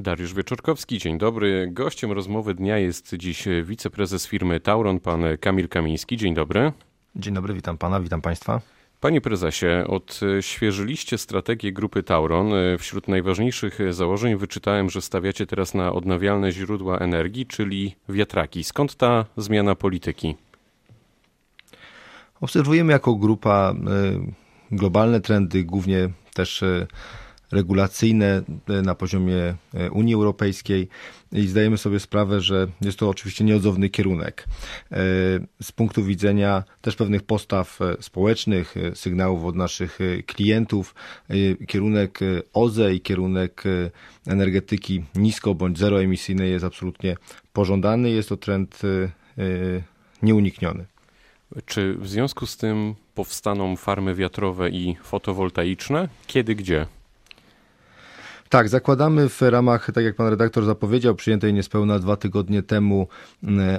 Dariusz Wieczorkowski, dzień dobry. Gościem rozmowy dnia jest dziś wiceprezes firmy Tauron, pan Kamil Kamiński. Dzień dobry. Dzień dobry, witam pana, witam państwa. Panie prezesie, odświeżyliście strategię grupy Tauron. Wśród najważniejszych założeń wyczytałem, że stawiacie teraz na odnawialne źródła energii, czyli wiatraki. Skąd ta zmiana polityki? Obserwujemy jako grupa y, globalne trendy, głównie też y, regulacyjne e, na poziomie e, Unii Europejskiej i zdajemy sobie sprawę, że jest to oczywiście nieodzowny kierunek. E, z punktu widzenia też pewnych postaw społecznych, sygnałów od naszych klientów, kierunek OZE i kierunek energetyki nisko bądź zeroemisyjnej jest absolutnie pożądany. Jest to trend nieunikniony. Czy w związku z tym powstaną farmy wiatrowe i fotowoltaiczne? Kiedy, gdzie? Tak, zakładamy w ramach, tak jak pan redaktor zapowiedział, przyjętej niespełna dwa tygodnie temu mm,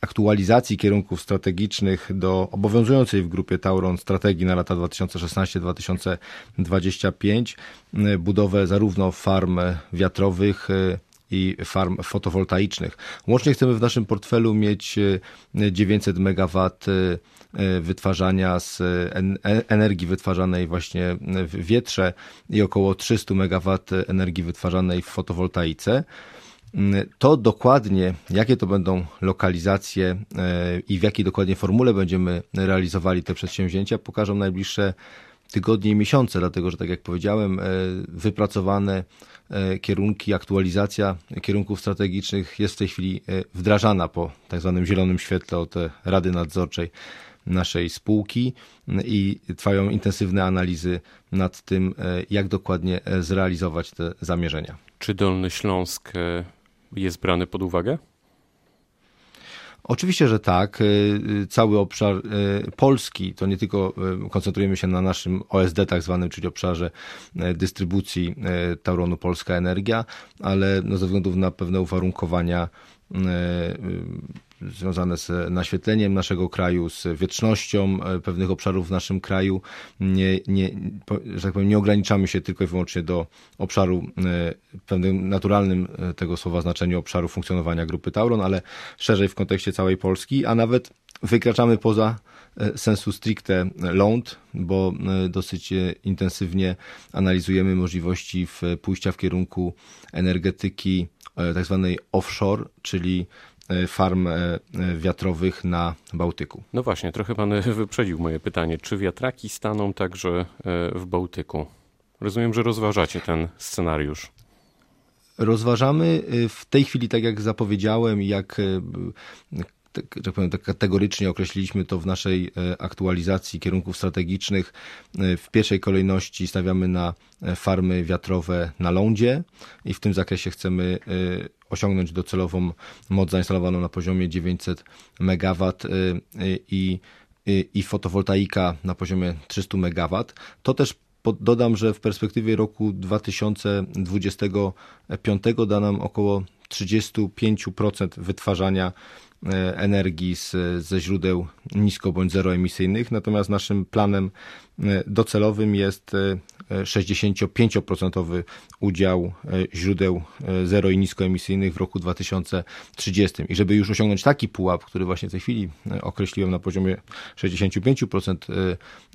aktualizacji kierunków strategicznych do obowiązującej w grupie Tauron strategii na lata 2016-2025, mm, budowę zarówno farm wiatrowych, y, i farm fotowoltaicznych. Łącznie chcemy w naszym portfelu mieć 900 y, MW E, wytwarzania z e, energii wytwarzanej właśnie w wietrze i około 300 MW energii wytwarzanej w fotowoltaice. Mm, to dokładnie, jakie to będą lokalizacje e, i w jakiej dokładnie formule będziemy realizowali te przedsięwzięcia, pokażą najbliższe tygodnie i miesiące, dlatego że, tak jak powiedziałem, wypracowane kierunki, aktualizacja kierunków strategicznych jest w tej chwili wdrażana po tak zwanym zielonym świetle od Rady Nadzorczej naszej spółki i trwają intensywne analizy nad tym, e, jak dokładnie e, zrealizować te zamierzenia. Czy Dolny Śląsk e, jest brany pod uwagę? Oczywiście, że tak. Cały obszar Polski, to nie tylko koncentrujemy się na naszym OSD tak zwanym, czyli obszarze dystrybucji Tauronu Polska Energia, ale no ze względu na pewne uwarunkowania związane z naświetleniem naszego kraju, z wietrznością e, pewnych obszarów w naszym kraju. Nie, nie, że tak powiem, nie ograniczamy się tylko i wyłącznie do obszaru e, pewnym naturalnym e, tego słowa znaczeniu obszaru funkcjonowania grupy Tauron, ale szerzej w kontekście całej Polski, a nawet wykraczamy poza sensu stricte ląd, bo dosyć intensywnie analizujemy możliwości w pójścia w kierunku energetyki tak zwanej offshore, czyli farm e, wiatrowych na Bałtyku. No właśnie, trochę pan wyprzedził moje pytanie. Czy wiatraki staną także e, w Bałtyku? Rozumiem, że rozważacie ten scenariusz. Rozważamy w tej chwili, tak jak zapowiedziałem, jak tak, powiem, tak kategorycznie określiliśmy to w naszej aktualizacji kierunków strategicznych. W pierwszej kolejności stawiamy na farmy wiatrowe na lądzie i w tym zakresie chcemy osiągnąć docelową moc zainstalowaną na poziomie 900 MW y, y, i, i, i fotowoltaika na poziomie 300 MW. To też dodam, że w perspektywie roku 2025 da nam około 35% wytwarzania e, energii z, ze źródeł nisko bądź zeroemisyjnych, natomiast naszym planem e, docelowym jest 65% e, udział źródeł zero i niskoemisyjnych w roku 2030. I żeby już osiągnąć taki pułap, który właśnie w tej chwili określiłem na poziomie 65%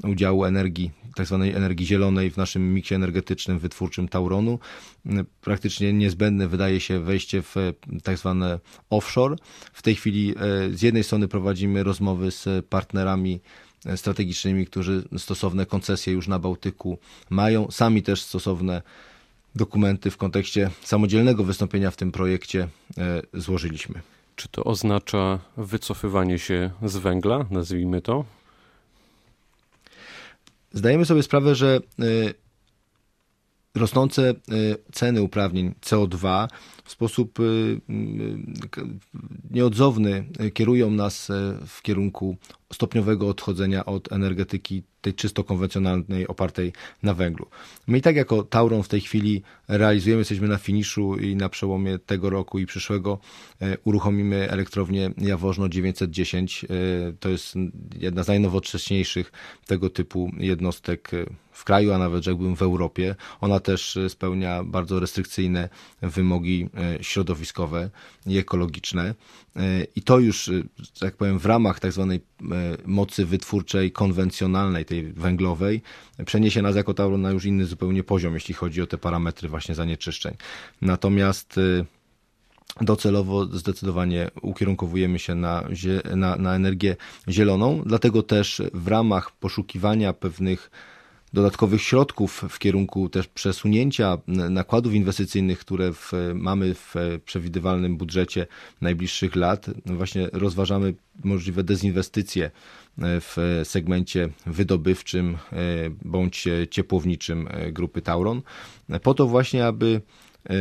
udziału energii, tak zwanej energii zielonej w naszym miksie energetycznym wytwórczym Tauronu, praktycznie niezbędne wydaje się wejście w tak zwane offshore. W tej chwili z jednej strony prowadzimy rozmowy z partnerami strategicznymi, którzy stosowne koncesje już na Bałtyku mają. Sami też stosowne dokumenty w kontekście samodzielnego wystąpienia w tym projekcie e, złożyliśmy. Czy to oznacza wycofywanie się z węgla, nazwijmy to? Zdajemy sobie sprawę, że e, rosnące e, ceny uprawnień CO2 w sposób nieodzowny kierują nas w kierunku stopniowego odchodzenia od energetyki tej czysto konwencjonalnej, opartej na węglu. My i tak jako Tauron w tej chwili realizujemy, jesteśmy na finiszu i na przełomie tego roku i przyszłego e, uruchomimy elektrownię Jaworzno 910. E, to jest jedna z najnowocześniejszych tego typu jednostek e, w kraju, a nawet rzekłbym w Europie. Ona też spełnia bardzo restrykcyjne wymogi środowiskowe i ekologiczne. I to już, jak powiem, w ramach tak zwanej mocy wytwórczej konwencjonalnej, tej węglowej, przeniesie nas jako Tauron na już inny zupełnie poziom, jeśli chodzi o te parametry właśnie zanieczyszczeń. Natomiast y, docelowo zdecydowanie ukierunkowujemy się na, na, na energię zieloną, dlatego też w ramach poszukiwania pewnych dodatkowych środków w kierunku też przesunięcia nakładów inwestycyjnych, które w, mamy w przewidywalnym budżecie najbliższych lat. Właśnie rozważamy możliwe dezinwestycje w segmencie wydobywczym e, bądź ciepłowniczym e, grupy Tauron, po to właśnie, aby e,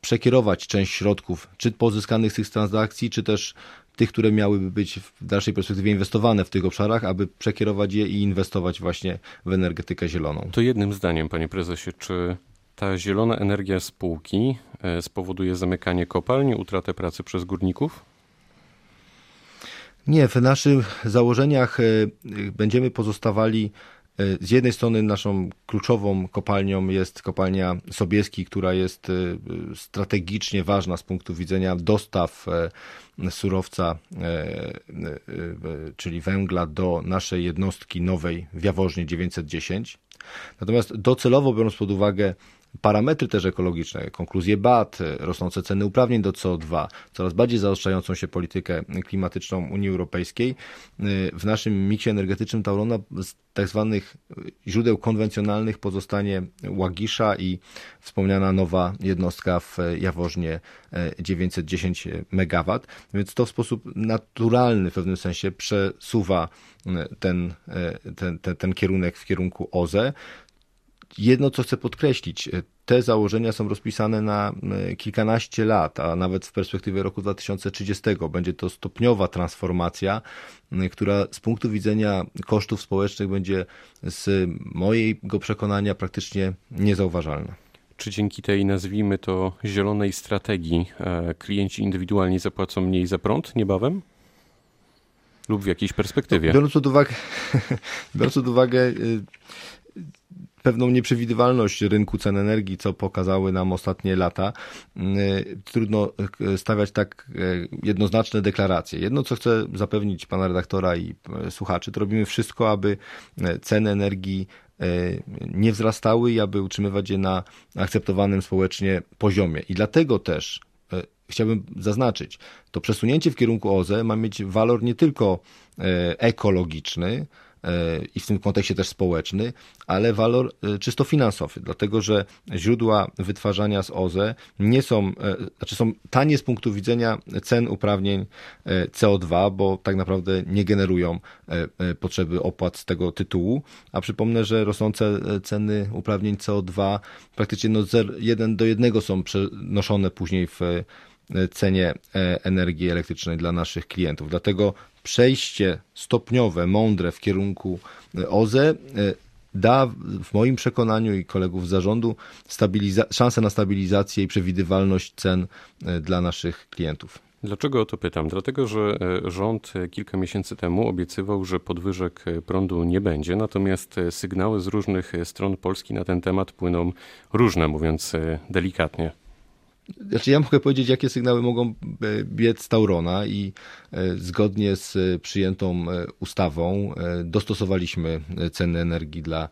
przekierować część środków, czy pozyskanych z tych transakcji, czy też tych, które miałyby być w dalszej perspektywie inwestowane w tych obszarach, aby przekierować je i inwestować właśnie w energetykę zieloną. To jednym zdaniem, panie prezesie, czy ta zielona energia spółki spowoduje zamykanie kopalni, utratę pracy przez górników? Nie, w naszych założeniach e, będziemy pozostawali e, z jednej strony naszą kluczową kopalnią jest kopalnia Sobieski, która jest e, strategicznie ważna z punktu widzenia dostaw surowca, czyli węgla do naszej jednostki nowej w Jaworznie 910. Natomiast docelowo biorąc pod uwagę parametry też ekologiczne, konkluzje BAT, rosnące ceny uprawnień do CO2, coraz bardziej zaostrzającą się politykę klimatyczną Unii Europejskiej, w naszym miksie energetycznym Taurona z tak zwanych źródeł konwencjonalnych pozostanie Łagisza i wspomniana nowa jednostka w Jaworznie 910 MW, więc to w sposób naturalny w pewnym sensie przesuwa ten, ten, ten, ten kierunek w kierunku OZE. Jedno, co chcę podkreślić, e, te założenia są rozpisane na e, kilkanaście lat, a nawet w perspektywie roku 2030 będzie to stopniowa transformacja, która z punktu widzenia kosztów społecznych będzie z mojego przekonania praktycznie niezauważalna. Czy dzięki tej, nazwijmy to, zielonej strategii, e, klienci indywidualnie zapłacą mniej za prąd niebawem? Lub w jakiejś perspektywie? Biorąc pod uwagę, biorąc pod uwagę y, pewną nieprzewidywalność rynku cen energii, co pokazały nam ostatnie lata, mm, trudno e, stawiać tak e, jednoznaczne deklaracje. Jedno, co chcę zapewnić pana redaktora i e, słuchaczy, to robimy wszystko, aby ceny energii nie wzrastały i aby utrzymywać je na akceptowanym społecznie poziomie. I dlatego też chciałbym zaznaczyć, to przesunięcie w kierunku OZE ma mieć walor nie tylko ekologiczny, i w tym kontekście też społeczny, ale walor e, czysto finansowy, dlatego że źródła wytwarzania z OZE nie są, e, znaczy są tanie z punktu widzenia cen uprawnień e, CO2, bo tak naprawdę nie generują potrzeby opłat z tego tytułu, a przypomnę, że rosnące ceny uprawnień CO2 praktycznie no 1 do 1 są przenoszone później w cenie energii elektrycznej dla naszych klientów. Dlatego przejście stopniowe, mądre w kierunku e, OZE e, da w moim przekonaniu i kolegów z zarządu szansę na stabilizację i przewidywalność cen e, dla naszych klientów. Dlaczego o to pytam? Dlatego, że rząd kilka miesięcy temu obiecywał, że podwyżek prądu nie będzie, natomiast sygnały z różnych stron Polski na ten temat płyną różne, mówiąc delikatnie. Znaczy ja mogę powiedzieć, jakie sygnały mogą e, biec z Taurona i e, zgodnie z e, przyjętą ustawą dostosowaliśmy ceny energii dla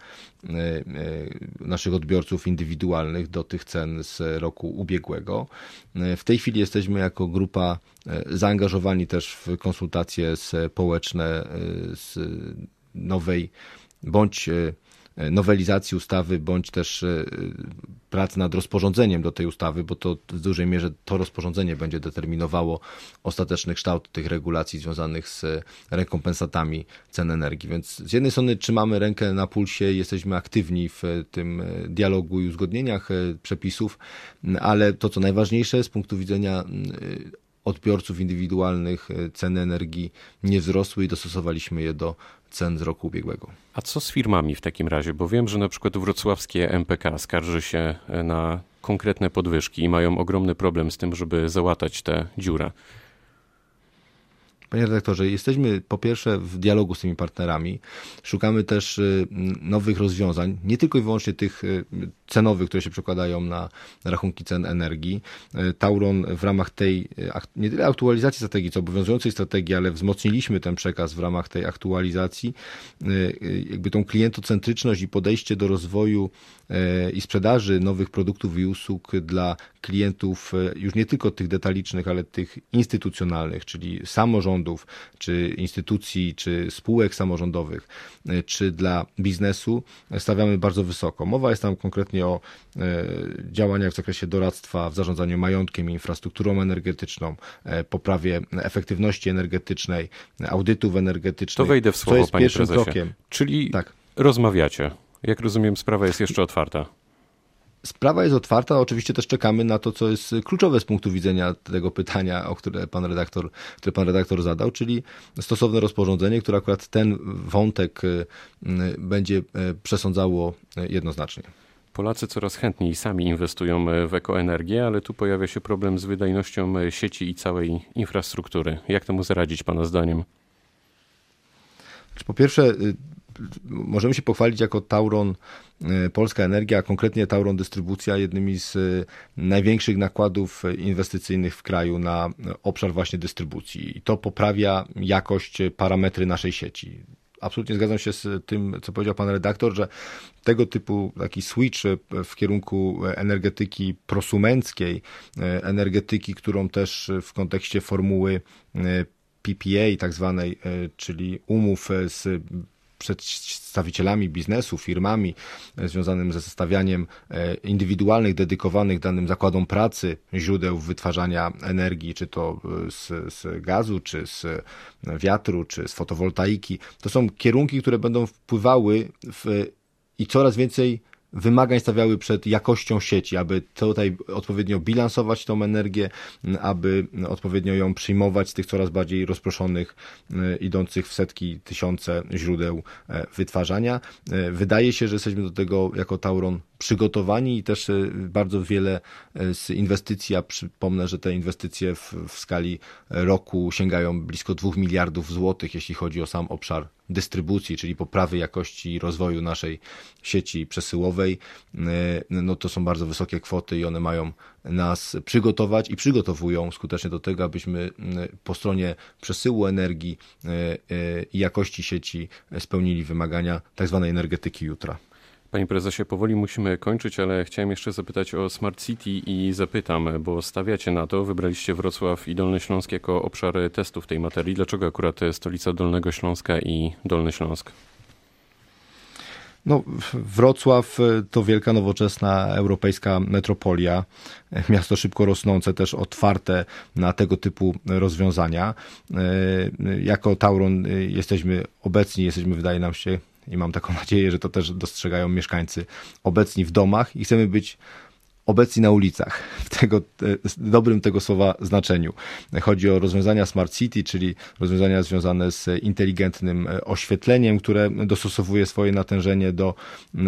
naszych odbiorców indywidualnych do tych cen z roku ubiegłego. W tej chwili jesteśmy jako grupa zaangażowani też w konsultacje społeczne z nowej bądź nowelizacji ustawy, bądź też e, pracy nad rozporządzeniem do tej ustawy, bo to w dużej mierze to rozporządzenie będzie determinowało ostateczny kształt tych regulacji związanych z rekompensatami cen energii. Więc z jednej strony trzymamy rękę na pulsie, jesteśmy aktywni w tym dialogu i uzgodnieniach e, przepisów, ale to co najważniejsze z punktu widzenia odbiorców indywidualnych ceny energii nie wzrosły i dostosowaliśmy je do cen z roku ubiegłego. A co z firmami w takim razie? Bo wiem, że na przykład wrocławskie MPK skarży się na konkretne podwyżki i mają ogromny problem z tym, żeby załatać tę dziurę. Panie redaktorze, jesteśmy po pierwsze w dialogu z tymi partnerami. Szukamy też y, nowych rozwiązań, nie tylko i wyłącznie tych y, cenowych, które się przekładają na rachunki cen energii. Y, Tauron w ramach tej nie tyle aktualizacji strategii, co obowiązującej strategii, ale wzmocniliśmy ten przekaz w ramach tej aktualizacji. Jakby tą klientocentryczność i podejście do rozwoju i sprzedaży nowych produktów i usług dla klientów już nie tylko tych detalicznych, ale tych instytucjonalnych, czyli samorządów, czy instytucji, czy spółek samorządowych, e, czy dla biznesu stawiamy bardzo wysoko. Mowa jest tam konkretnie o e, działaniach w zakresie doradztwa w zarządzaniu majątkiem i infrastrukturą energetyczną, e, poprawie efektywności energetycznej, audytów energetycznych. To wejdę w słowo, panie prezesie. Krokiem. Czyli tak. rozmawiacie. Jak rozumiem, sprawa jest jeszcze otwarta. Sprawa jest otwarta, oczywiście też czekamy na to, co jest kluczowe z punktu widzenia tego pytania, o które pan redaktor, które pan redaktor zadał, czyli stosowne rozporządzenie, które akurat ten wątek y, będzie y, przesądzało jednoznacznie. Polacy coraz chętniej sami inwestują w ekoenergię, ale tu pojawia się problem z wydajnością sieci i całej infrastruktury. Jak temu zaradzić Pana zdaniem? Po pierwsze, y, możemy się pochwalić jako Tauron e, Polska Energia, a konkretnie Tauron Dystrybucja, jednymi z e, największych nakładów inwestycyjnych w kraju na obszar właśnie dystrybucji. I to poprawia jakość, parametry naszej sieci. Absolutnie zgadzam się z tym, co powiedział pan redaktor, że tego typu taki switch w kierunku energetyki prosumenckiej, e, energetyki, którą też w kontekście formuły PPA tak zwanej, czyli umów z przedstawicielami biznesu, firmami e, związanym ze zestawianiem e, indywidualnych, dedykowanych danym zakładom pracy źródeł wytwarzania energii, czy to e, z, z gazu, czy z wiatru, czy z fotowoltaiki. To są kierunki, które będą wpływały w, i coraz więcej wymagań stawiały przed jakością sieci, aby tutaj odpowiednio bilansować tą energię, aby odpowiednio ją przyjmować z tych coraz bardziej rozproszonych, e, idących w setki, tysiące źródeł e, wytwarzania. E, wydaje się, że jesteśmy do tego jako Tauron przygotowani i też bardzo wiele z inwestycji, a przypomnę, że te inwestycje w, w skali roku sięgają blisko 2 miliardów złotych, jeśli chodzi o sam obszar dystrybucji, czyli poprawy jakości rozwoju naszej sieci przesyłowej, e, no to są bardzo wysokie kwoty i one mają nas przygotować i przygotowują skutecznie do tego, abyśmy po stronie przesyłu energii i jakości sieci spełnili wymagania tzw. Tak energetyki jutra. Panie prezesie, powoli musimy kończyć, ale chciałem jeszcze zapytać o Smart City i zapytam, bo stawiacie na to, wybraliście Wrocław i Dolny Śląsk jako obszar testów tej materii. Dlaczego akurat stolica Dolnego Śląska i Dolny Śląsk? No, Wrocław to wielka, nowoczesna europejska metropolia, miasto szybko rosnące, też otwarte na tego typu rozwiązania. Jako Tauron jesteśmy obecni, jesteśmy, wydaje nam się, i mam taką nadzieję, że to też dostrzegają mieszkańcy obecni w domach i chcemy być obecni na ulicach, w tego, dobrym tego słowa znaczeniu. Chodzi o rozwiązania Smart City, czyli rozwiązania związane z inteligentnym e, oświetleniem, które dostosowuje swoje natężenie do e,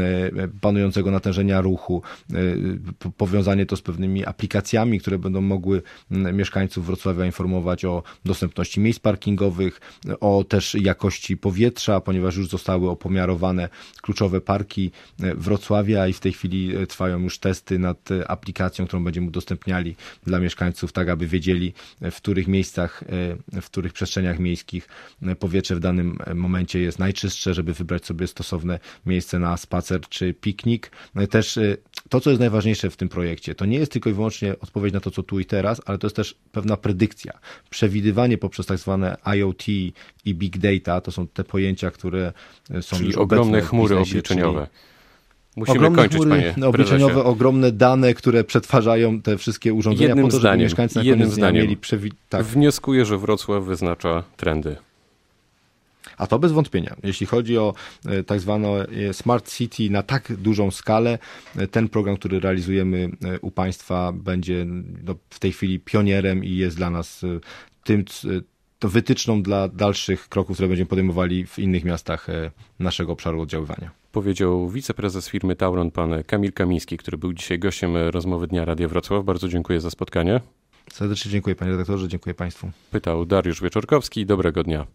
panującego natężenia ruchu, e, powiązanie to z pewnymi aplikacjami, które będą mogły mieszkańców Wrocławia informować o dostępności miejsc parkingowych, o też jakości powietrza, ponieważ już zostały opomiarowane kluczowe parki Wrocławia i w tej chwili trwają już testy nad aplikacją, którą będziemy udostępniali dla mieszkańców, tak aby wiedzieli, w których miejscach, e, w których przestrzeniach miejskich powietrze w danym momencie jest najczystsze, żeby wybrać sobie stosowne miejsce na spacer czy piknik. No też e, to, co jest najważniejsze w tym projekcie, to nie jest tylko i wyłącznie odpowiedź na to, co tu i teraz, ale to jest też pewna predykcja, przewidywanie poprzez tak zwane IoT i big data, to są te pojęcia, które są Czyli już ogromne chmury obliczeniowe. Czyli Musimy ogromne kończyć, chmury panie obliczeniowe, prezesie. ogromne dane, które przetwarzają te wszystkie urządzenia jednym po to, zdaniem, żeby mieszkańcy na jednym zdaniem. mieli przewi- tak. Wnioskuję, że Wrocław wyznacza trendy. A to bez wątpienia. Jeśli chodzi o e, tak zwane e, Smart City na tak dużą skalę, e, ten program, który realizujemy u państwa będzie no, w tej chwili pionierem i jest dla nas tym, to wytyczną dla dalszych kroków, które będziemy podejmowali w innych miastach naszego obszaru oddziaływania. Powiedział wiceprezes firmy Tauron, pan Kamil Kamiński, który był dzisiaj gościem rozmowy Dnia Radia Wrocław. Bardzo dziękuję za spotkanie. Serdecznie dziękuję panie redaktorze, dziękuję państwu. Pytał Dariusz Wieczorkowski. Dobrego dnia.